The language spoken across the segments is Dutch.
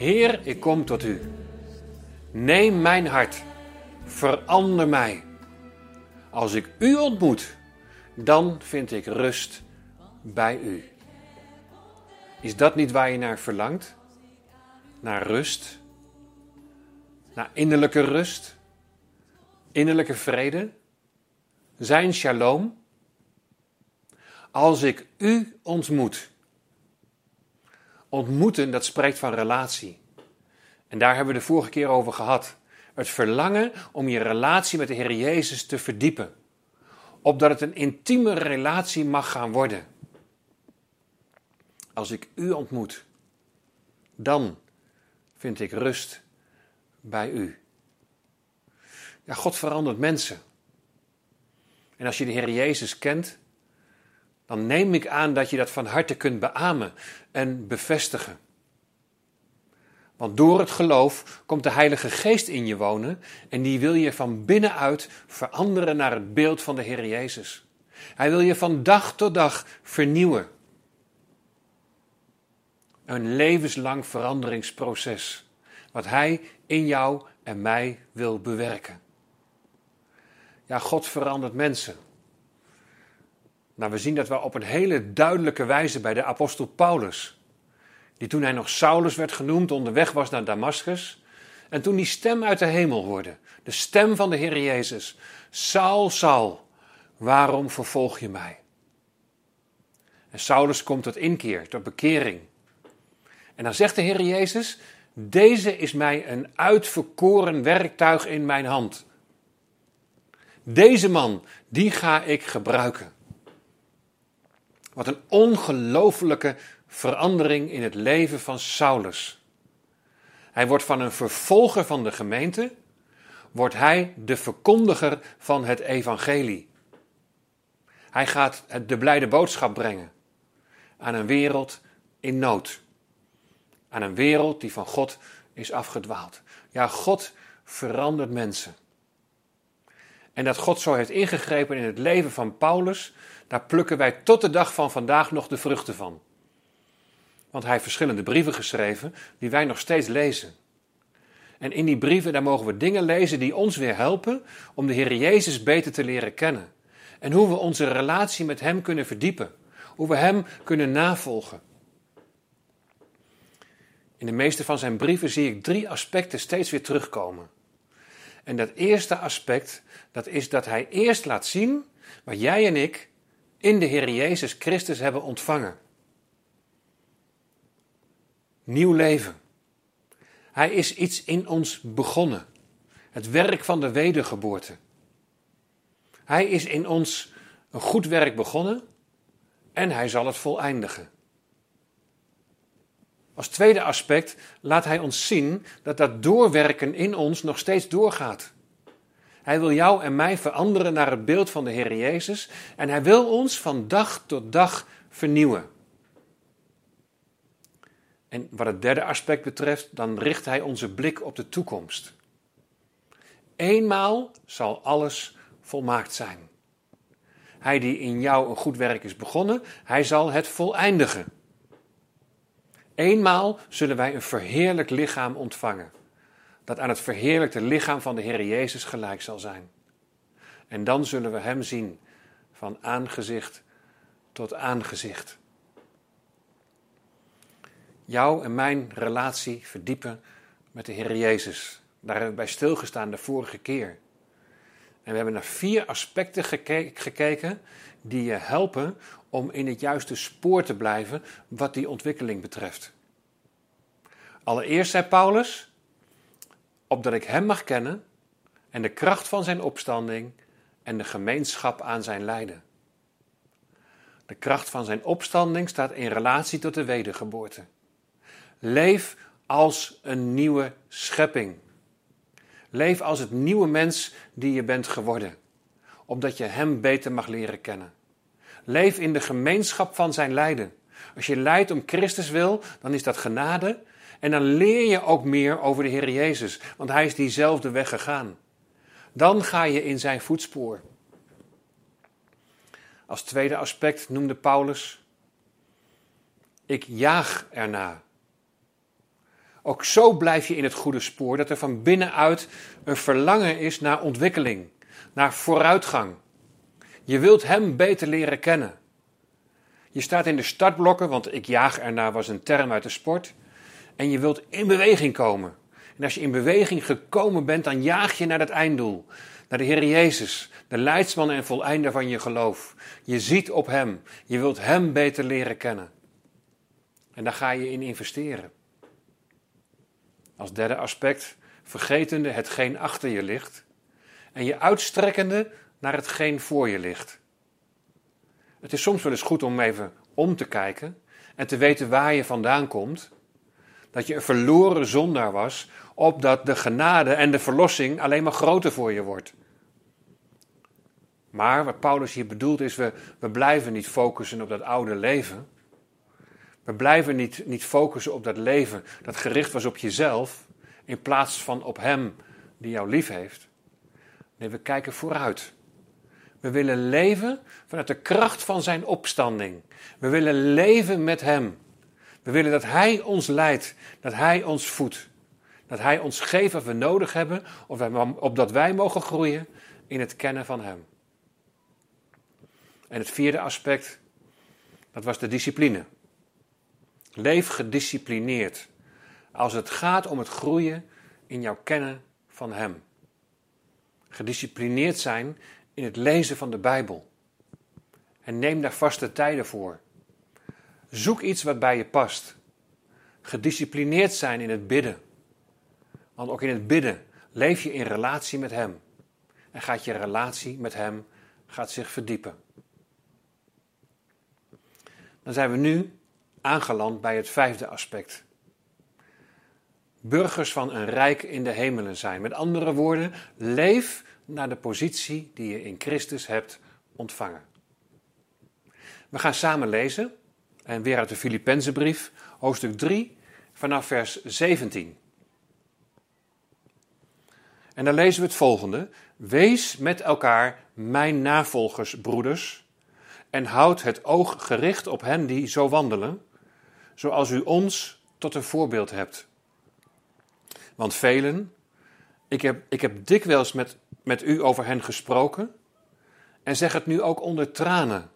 Heer, ik kom tot u. Neem mijn hart, verander mij. Als ik u ontmoet, dan vind ik rust bij u. Is dat niet waar je naar verlangt? Naar rust? Naar innerlijke rust? Innerlijke vrede? Zijn shalom? Als ik u ontmoet. Ontmoeten, dat spreekt van relatie. En daar hebben we de vorige keer over gehad. Het verlangen om je relatie met de Heer Jezus te verdiepen. Opdat het een intieme relatie mag gaan worden. Als ik u ontmoet, dan vind ik rust bij u. Ja, God verandert mensen. En als je de Heer Jezus kent, dan neem ik aan dat je dat van harte kunt beamen en bevestigen. Want door het geloof komt de Heilige Geest in je wonen en die wil je van binnenuit veranderen naar het beeld van de Heer Jezus. Hij wil je van dag tot dag vernieuwen. Een levenslang veranderingsproces, wat Hij in jou en mij wil bewerken. Ja, God verandert mensen. Nou, we zien dat wel op een hele duidelijke wijze bij de apostel Paulus. Die toen hij nog Saulus werd genoemd, onderweg was naar Damascus. En toen die stem uit de hemel hoorde, de stem van de Heer Jezus. Saul, Saul, waarom vervolg je mij? En Saulus komt tot inkeer, tot bekering. En dan zegt de Heer Jezus, deze is mij een uitverkoren werktuig in mijn hand. Deze man, die ga ik gebruiken. Wat een ongelofelijke verandering in het leven van Saulus. Hij wordt van een vervolger van de gemeente, wordt hij de verkondiger van het evangelie. Hij gaat de blijde boodschap brengen aan een wereld in nood. Aan een wereld die van God is afgedwaald. Ja, God verandert mensen. En dat God zo heeft ingegrepen in het leven van Paulus, daar plukken wij tot de dag van vandaag nog de vruchten van. Want hij heeft verschillende brieven geschreven die wij nog steeds lezen. En in die brieven daar mogen we dingen lezen die ons weer helpen om de Heer Jezus beter te leren kennen. En hoe we onze relatie met Hem kunnen verdiepen. Hoe we Hem kunnen navolgen. In de meeste van zijn brieven zie ik drie aspecten steeds weer terugkomen. En dat eerste aspect, dat is dat hij eerst laat zien wat jij en ik in de Heer Jezus Christus hebben ontvangen. Nieuw leven. Hij is iets in ons begonnen. Het werk van de wedergeboorte. Hij is in ons een goed werk begonnen en hij zal het voleindigen. Als tweede aspect laat hij ons zien dat dat doorwerken in ons nog steeds doorgaat. Hij wil jou en mij veranderen naar het beeld van de Heer Jezus en hij wil ons van dag tot dag vernieuwen. En wat het derde aspect betreft, dan richt hij onze blik op de toekomst. Eenmaal zal alles volmaakt zijn. Hij die in jou een goed werk is begonnen, hij zal het voleindigen. Eenmaal zullen wij een verheerlijk lichaam ontvangen, dat aan het verheerlijkte lichaam van de Heer Jezus gelijk zal zijn. En dan zullen we Hem zien van aangezicht tot aangezicht. Jouw en mijn relatie verdiepen met de Heer Jezus. Daar hebben we bij stilgestaan de vorige keer. En we hebben naar vier aspecten gekeken die je helpen om in het juiste spoor te blijven wat die ontwikkeling betreft. Allereerst zei Paulus, opdat ik Hem mag kennen en de kracht van Zijn opstanding en de gemeenschap aan Zijn lijden. De kracht van Zijn opstanding staat in relatie tot de wedergeboorte. Leef als een nieuwe schepping. Leef als het nieuwe mens die je bent geworden, opdat je Hem beter mag leren kennen. Leef in de gemeenschap van zijn lijden. Als je lijdt om Christus wil, dan is dat genade. En dan leer je ook meer over de Heer Jezus, want Hij is diezelfde weg gegaan. Dan ga je in zijn voetspoor. Als tweede aspect noemde Paulus: Ik jaag erna. Ook zo blijf je in het goede spoor, dat er van binnenuit een verlangen is naar ontwikkeling, naar vooruitgang. Je wilt Hem beter leren kennen. Je staat in de startblokken, want ik jaag ernaar was een term uit de sport. En je wilt in beweging komen. En als je in beweging gekomen bent, dan jaag je naar het einddoel. Naar de Heer Jezus, de leidsman en voleinder van je geloof. Je ziet op Hem. Je wilt Hem beter leren kennen. En daar ga je in investeren. Als derde aspect, vergetende hetgeen achter je ligt. En je uitstrekkende naar hetgeen voor je ligt. Het is soms wel eens goed om even om te kijken en te weten waar je vandaan komt. Dat je een verloren zondaar was, opdat de genade en de verlossing alleen maar groter voor je wordt. Maar wat Paulus hier bedoelt is, we, we blijven niet focussen op dat oude leven. We blijven niet, niet focussen op dat leven dat gericht was op jezelf, in plaats van op Hem die jou lief heeft. Nee, we kijken vooruit. We willen leven vanuit de kracht van Zijn opstanding. We willen leven met Hem. We willen dat Hij ons leidt, dat Hij ons voedt. Dat Hij ons geeft wat we nodig hebben, opdat wij mogen groeien in het kennen van Hem. En het vierde aspect, dat was de discipline. Leef gedisciplineerd als het gaat om het groeien in jouw kennen van Hem. Gedisciplineerd zijn in het lezen van de Bijbel. En neem daar vaste tijden voor. Zoek iets wat bij je past. Gedisciplineerd zijn in het bidden. Want ook in het bidden leef je in relatie met Hem. En gaat je relatie met Hem gaat zich verdiepen. Dan zijn we nu aangeland bij het vijfde aspect. Burgers van een rijk in de hemelen zijn. Met andere woorden, leef naar de positie die je in Christus hebt ontvangen. We gaan samen lezen, en weer uit de Filippenzenbrief, hoofdstuk 3, vanaf vers 17. En dan lezen we het volgende: Wees met elkaar mijn navolgers, broeders, en houd het oog gericht op hen die zo wandelen, zoals u ons tot een voorbeeld hebt. Want velen, ik heb, ik heb dikwijls met, met u over hen gesproken en zeg het nu ook onder tranen.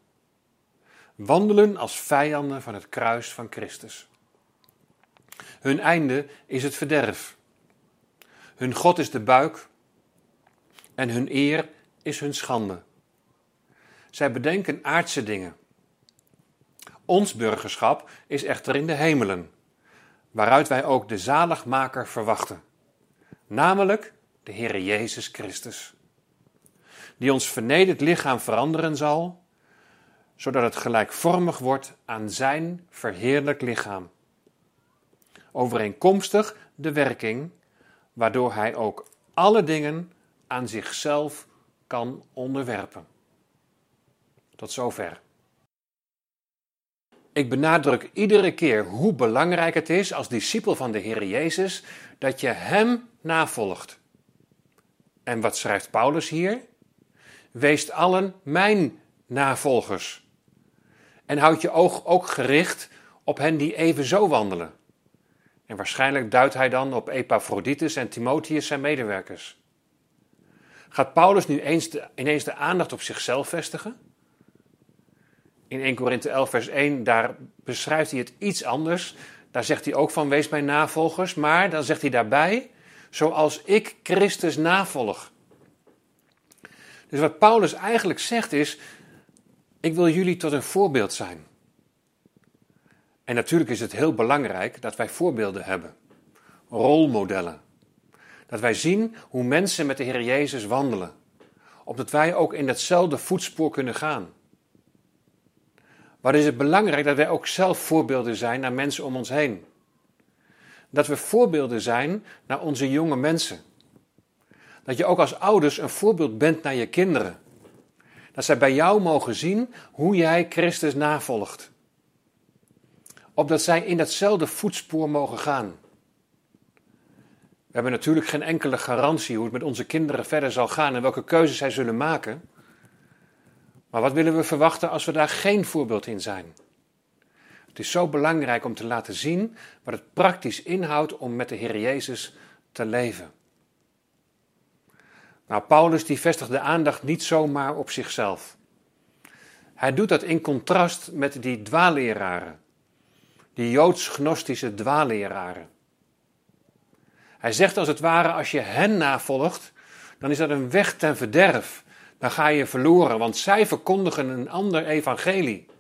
Wandelen als vijanden van het kruis van Christus. Hun einde is het verderf. Hun God is de buik en hun eer is hun schande. Zij bedenken aardse dingen. Ons burgerschap is echter in de hemelen, waaruit wij ook de zaligmaker verwachten, namelijk de Heere Jezus Christus, die ons vernederd lichaam veranderen zal, zodat het gelijkvormig wordt aan zijn verheerlijk lichaam, overeenkomstig de werking, waardoor hij ook alle dingen aan zichzelf kan onderwerpen. Tot zover. Ik benadruk iedere keer hoe belangrijk het is als discipel van de Heer Jezus dat je Hem navolgt. En wat schrijft Paulus hier? Wees allen mijn navolgers. En houd je oog ook gericht op hen die even zo wandelen. En waarschijnlijk duidt hij dan op Epaphroditus en Timotheus zijn medewerkers. Gaat Paulus nu eens ineens de aandacht op zichzelf vestigen? in 1 Korinthe 11, vers 1, daar beschrijft hij het iets anders. Daar zegt hij ook van wees mijn navolgers, maar dan zegt hij daarbij, zoals ik Christus navolg. Dus wat Paulus eigenlijk zegt is, ik wil jullie tot een voorbeeld zijn. En natuurlijk is het heel belangrijk dat wij voorbeelden hebben, rolmodellen. Dat wij zien hoe mensen met de Heer Jezus wandelen, opdat wij ook in datzelfde voetspoor kunnen gaan. Maar is het belangrijk dat wij ook zelf voorbeelden zijn naar mensen om ons heen. Dat we voorbeelden zijn naar onze jonge mensen. Dat je ook als ouders een voorbeeld bent naar je kinderen. Dat zij bij jou mogen zien hoe jij Christus navolgt. Opdat zij in datzelfde voetspoor mogen gaan. We hebben natuurlijk geen enkele garantie hoe het met onze kinderen verder zal gaan en welke keuzes zij zullen maken. Maar wat willen we verwachten als we daar geen voorbeeld in zijn? Het is zo belangrijk om te laten zien wat het praktisch inhoudt om met de Heer Jezus te leven. Nou, Paulus die vestigt de aandacht niet zomaar op zichzelf. Hij doet dat in contrast met die dwaalleraren, die joods-gnostische dwaalleraren. Hij zegt als het ware, als je hen navolgt, dan is dat een weg ten verderf. Dan ga je verloren, want zij verkondigen een ander evangelie.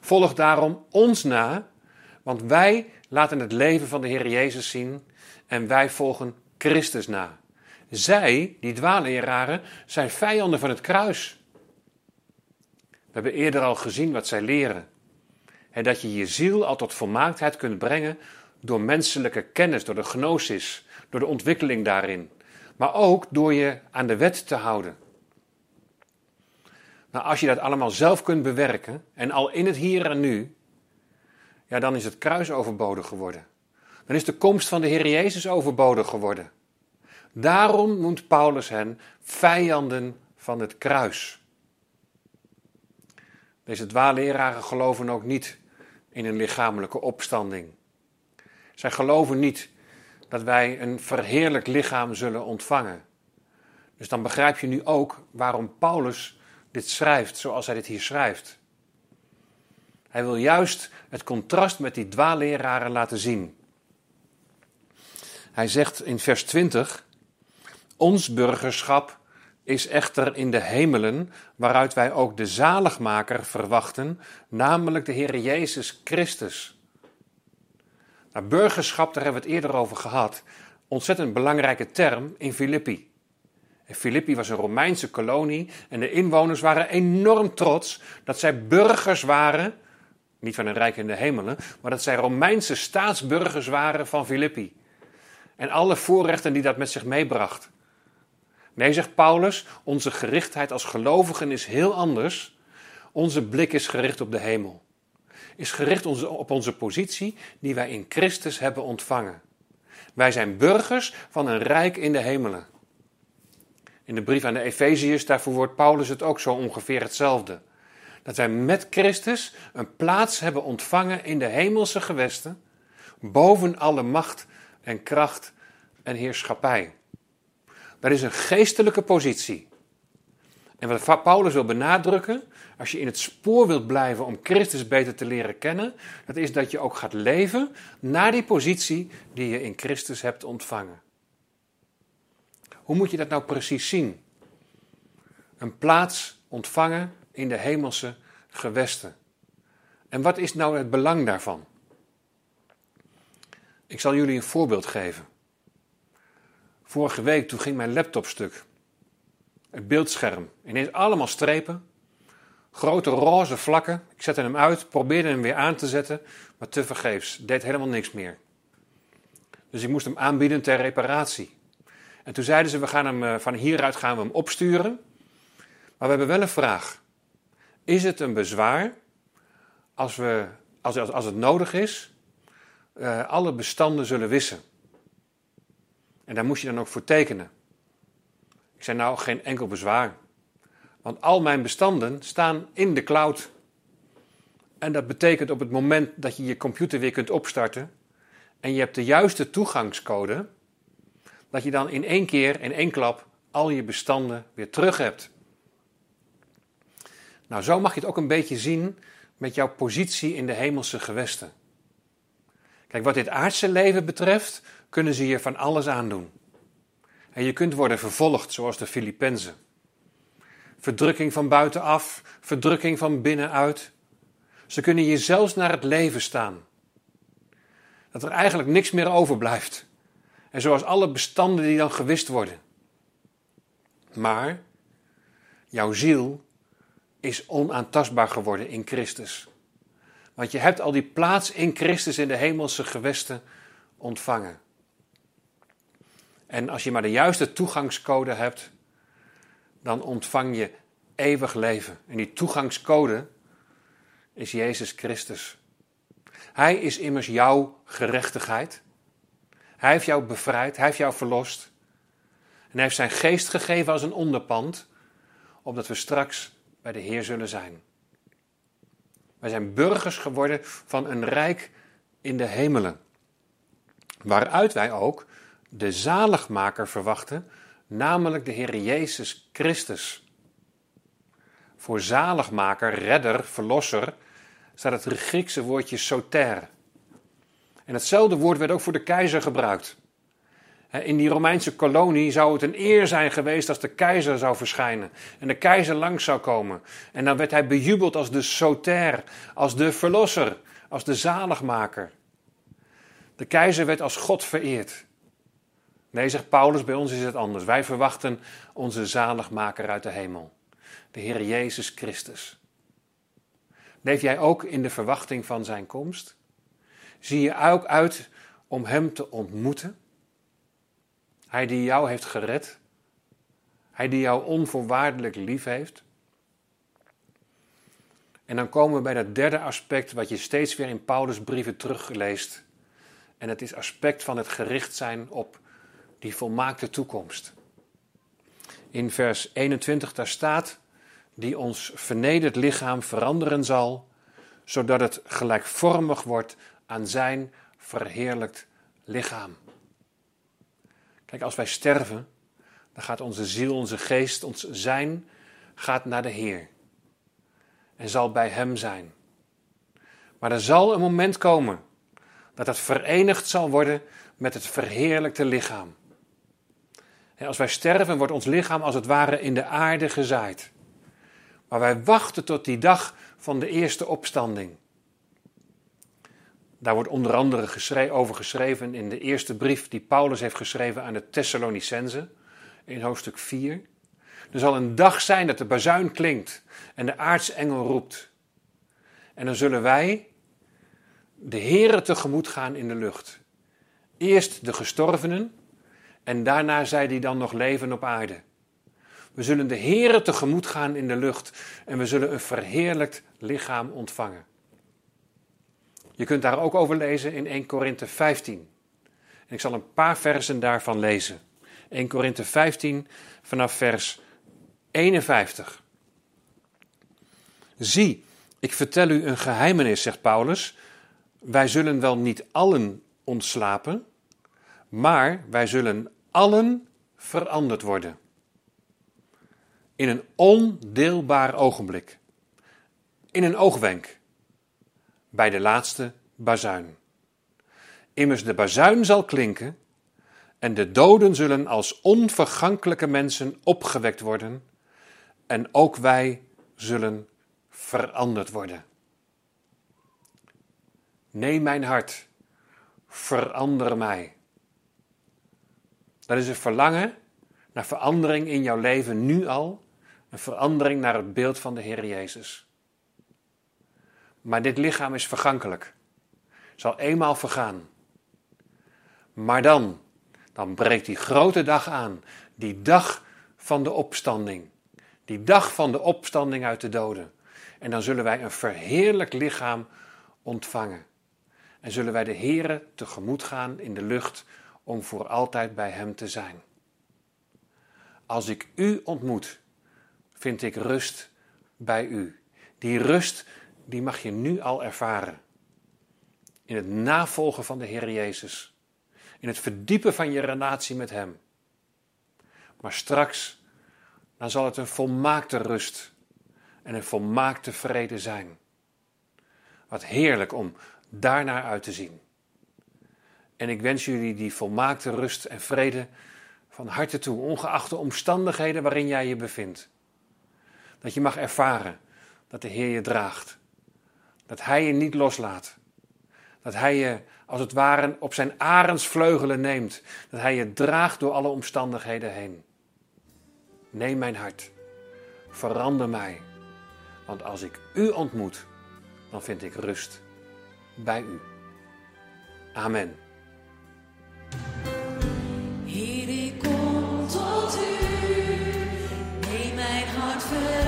Volg daarom ons na, want wij laten het leven van de Heer Jezus zien en wij volgen Christus na. Zij, die dwaalleraren, zijn vijanden van het kruis. We hebben eerder al gezien wat zij leren. En dat je je ziel al tot volmaaktheid kunt brengen door menselijke kennis, door de gnosis, door de ontwikkeling daarin. Maar ook door je aan de wet te houden. Nou, als je dat allemaal zelf kunt bewerken en al in het hier en nu, ja, dan is het kruis overbodig geworden. Dan is de komst van de Heer Jezus overbodig geworden. Daarom noemt Paulus hen vijanden van het kruis. Deze dwaalleraren geloven ook niet in een lichamelijke opstanding. Zij geloven niet dat wij een verheerlijk lichaam zullen ontvangen. Dus dan begrijp je nu ook waarom Paulus schrijft zoals hij dit hier schrijft. Hij wil juist het contrast met die dwaalleraren laten zien. Hij zegt in vers 20: Ons burgerschap is echter in de hemelen, waaruit wij ook de zaligmaker verwachten, namelijk de Heer Jezus Christus. Nou, burgerschap, daar hebben we het eerder over gehad. Ontzettend belangrijke term in Filippi. Filippi was een Romeinse kolonie en de inwoners waren enorm trots dat zij burgers waren, niet van een rijk in de hemelen, maar dat zij Romeinse staatsburgers waren van Filippi. En alle voorrechten die dat met zich meebracht. Nee, zegt Paulus, onze gerichtheid als gelovigen is heel anders. Onze blik is gericht op de hemel. Is gericht op onze positie die wij in Christus hebben ontvangen. Wij zijn burgers van een rijk in de hemelen. In de brief aan de Efeziërs, daarvoor wordt Paulus het ook zo ongeveer hetzelfde. Dat wij met Christus een plaats hebben ontvangen in de hemelse gewesten, boven alle macht en kracht en heerschappij. Dat is een geestelijke positie. En wat Paulus wil benadrukken, als je in het spoor wilt blijven om Christus beter te leren kennen, dat is dat je ook gaat leven naar die positie die je in Christus hebt ontvangen. Hoe moet je dat nou precies zien? Een plaats ontvangen in de hemelse gewesten. En wat is nou het belang daarvan? Ik zal jullie een voorbeeld geven. Vorige week toen ging mijn laptop stuk. Het beeldscherm. Ineens allemaal strepen. Grote roze vlakken. Ik zette hem uit, probeerde hem weer aan te zetten, maar tevergeefs. Deed helemaal niks meer. Dus ik moest hem aanbieden ter reparatie. En toen zeiden ze, we gaan hem, eh, van hieruit gaan we hem opsturen. Maar we hebben wel een vraag. Is het een bezwaar als, we, als, als, als het nodig is, uh, alle bestanden zullen wissen? En daar moest je dan ook voor tekenen. Ik zei nou, geen enkel bezwaar. Want al mijn bestanden staan in de cloud. En dat betekent op het moment dat je je computer weer kunt opstarten en je hebt de juiste toegangscode, dat je dan in één keer, in één klap, al je bestanden weer terug hebt. Nou, zo mag je het ook een beetje zien met jouw positie in de hemelse gewesten. Kijk, wat dit aardse leven betreft, kunnen ze je van alles aandoen. En je kunt worden vervolgd, zoals de Filippenzen. Verdrukking van buitenaf, verdrukking van binnenuit. Ze kunnen je zelfs naar het leven staan. Dat er eigenlijk niks meer overblijft. En zoals alle bestanden die dan gewist worden. Maar jouw ziel is onaantastbaar geworden in Christus. Want je hebt al die plaats in Christus in de hemelse gewesten ontvangen. En als je maar de juiste toegangscode hebt, dan ontvang je eeuwig leven. En die toegangscode is Jezus Christus. Hij is immers jouw gerechtigheid. Hij heeft jou bevrijd, hij heeft jou verlost. En hij heeft zijn geest gegeven als een onderpand, opdat we straks bij de Heer zullen zijn. Wij zijn burgers geworden van een rijk in de hemelen. Waaruit wij ook de zaligmaker verwachten, namelijk de Heer Jezus Christus. Voor zaligmaker, redder, verlosser staat het Griekse woordje soter. En hetzelfde woord werd ook voor de keizer gebruikt. In die Romeinse kolonie zou het een eer zijn geweest als de keizer zou verschijnen en de keizer langs zou komen. En dan werd hij bejubeld als de soter, als de verlosser, als de zaligmaker. De keizer werd als God vereerd. Nee, zegt Paulus, bij ons is het anders. Wij verwachten onze zaligmaker uit de hemel, de Heer Jezus Christus. Leef jij ook in de verwachting van zijn komst? Zie je ook uit om hem te ontmoeten? Hij die jou heeft gered. Hij die jou onvoorwaardelijk lief heeft. En dan komen we bij dat derde aspect wat je steeds weer in Paulus' brieven terugleest. En het is aspect van het gericht zijn op die volmaakte toekomst. In vers 21 daar staat, die ons vernederd lichaam veranderen zal, zodat het gelijkvormig wordt aan zijn verheerlijkt lichaam. Kijk, als wij sterven, dan gaat onze ziel, onze geest, ons zijn, gaat naar de Heer. En zal bij Hem zijn. Maar er zal een moment komen dat het verenigd zal worden met het verheerlijkte lichaam. als wij sterven, wordt ons lichaam als het ware in de aarde gezaaid. Maar wij wachten tot die dag van de eerste opstanding. Daar wordt onder andere over geschreven in de eerste brief die Paulus heeft geschreven aan de Thessalonicenzen, in hoofdstuk 4. Er zal een dag zijn dat de bazuin klinkt en de aartsengel roept. En dan zullen wij de Here tegemoet gaan in de lucht. Eerst de gestorvenen en daarna zij die dan nog leven op aarde. We zullen de Here tegemoet gaan in de lucht en we zullen een verheerlijkt lichaam ontvangen. Je kunt daar ook over lezen in 1 Korinthe 15. En ik zal een paar versen daarvan lezen. 1 Korinthe 15 vanaf vers 51. Zie, ik vertel u een geheimenis, zegt Paulus. Wij zullen wel niet allen ontslapen, maar wij zullen allen veranderd worden. In een ondeelbaar ogenblik. In een oogwenk bij de laatste bazuin. Immers de bazuin zal klinken en de doden zullen als onvergankelijke mensen opgewekt worden en ook wij zullen veranderd worden. Neem mijn hart, verander mij. Dat is een verlangen naar verandering in jouw leven nu al, een verandering naar het beeld van de Heer Jezus. Maar dit lichaam is vergankelijk. Zal eenmaal vergaan. Maar dan, dan breekt die grote dag aan. Die dag van de opstanding. Die dag van de opstanding uit de doden. En dan zullen wij een verheerlijk lichaam ontvangen. En zullen wij de Here tegemoet gaan in de lucht om voor altijd bij Hem te zijn. Als ik U ontmoet, vind ik rust bij U. Die rust die mag je nu al ervaren. In het navolgen van de Heer Jezus. In het verdiepen van je relatie met Hem. Maar straks, dan zal het een volmaakte rust en een volmaakte vrede zijn. Wat heerlijk om daarnaar uit te zien. En ik wens jullie die volmaakte rust en vrede van harte toe, ongeacht de omstandigheden waarin jij je bevindt. Dat je mag ervaren dat de Heer je draagt. Dat hij je niet loslaat. Dat hij je als het ware op zijn arendsvleugelen neemt. Dat hij je draagt door alle omstandigheden heen. Neem mijn hart. Verander mij. Want als ik u ontmoet, dan vind ik rust bij u. Amen. Hier ik heb.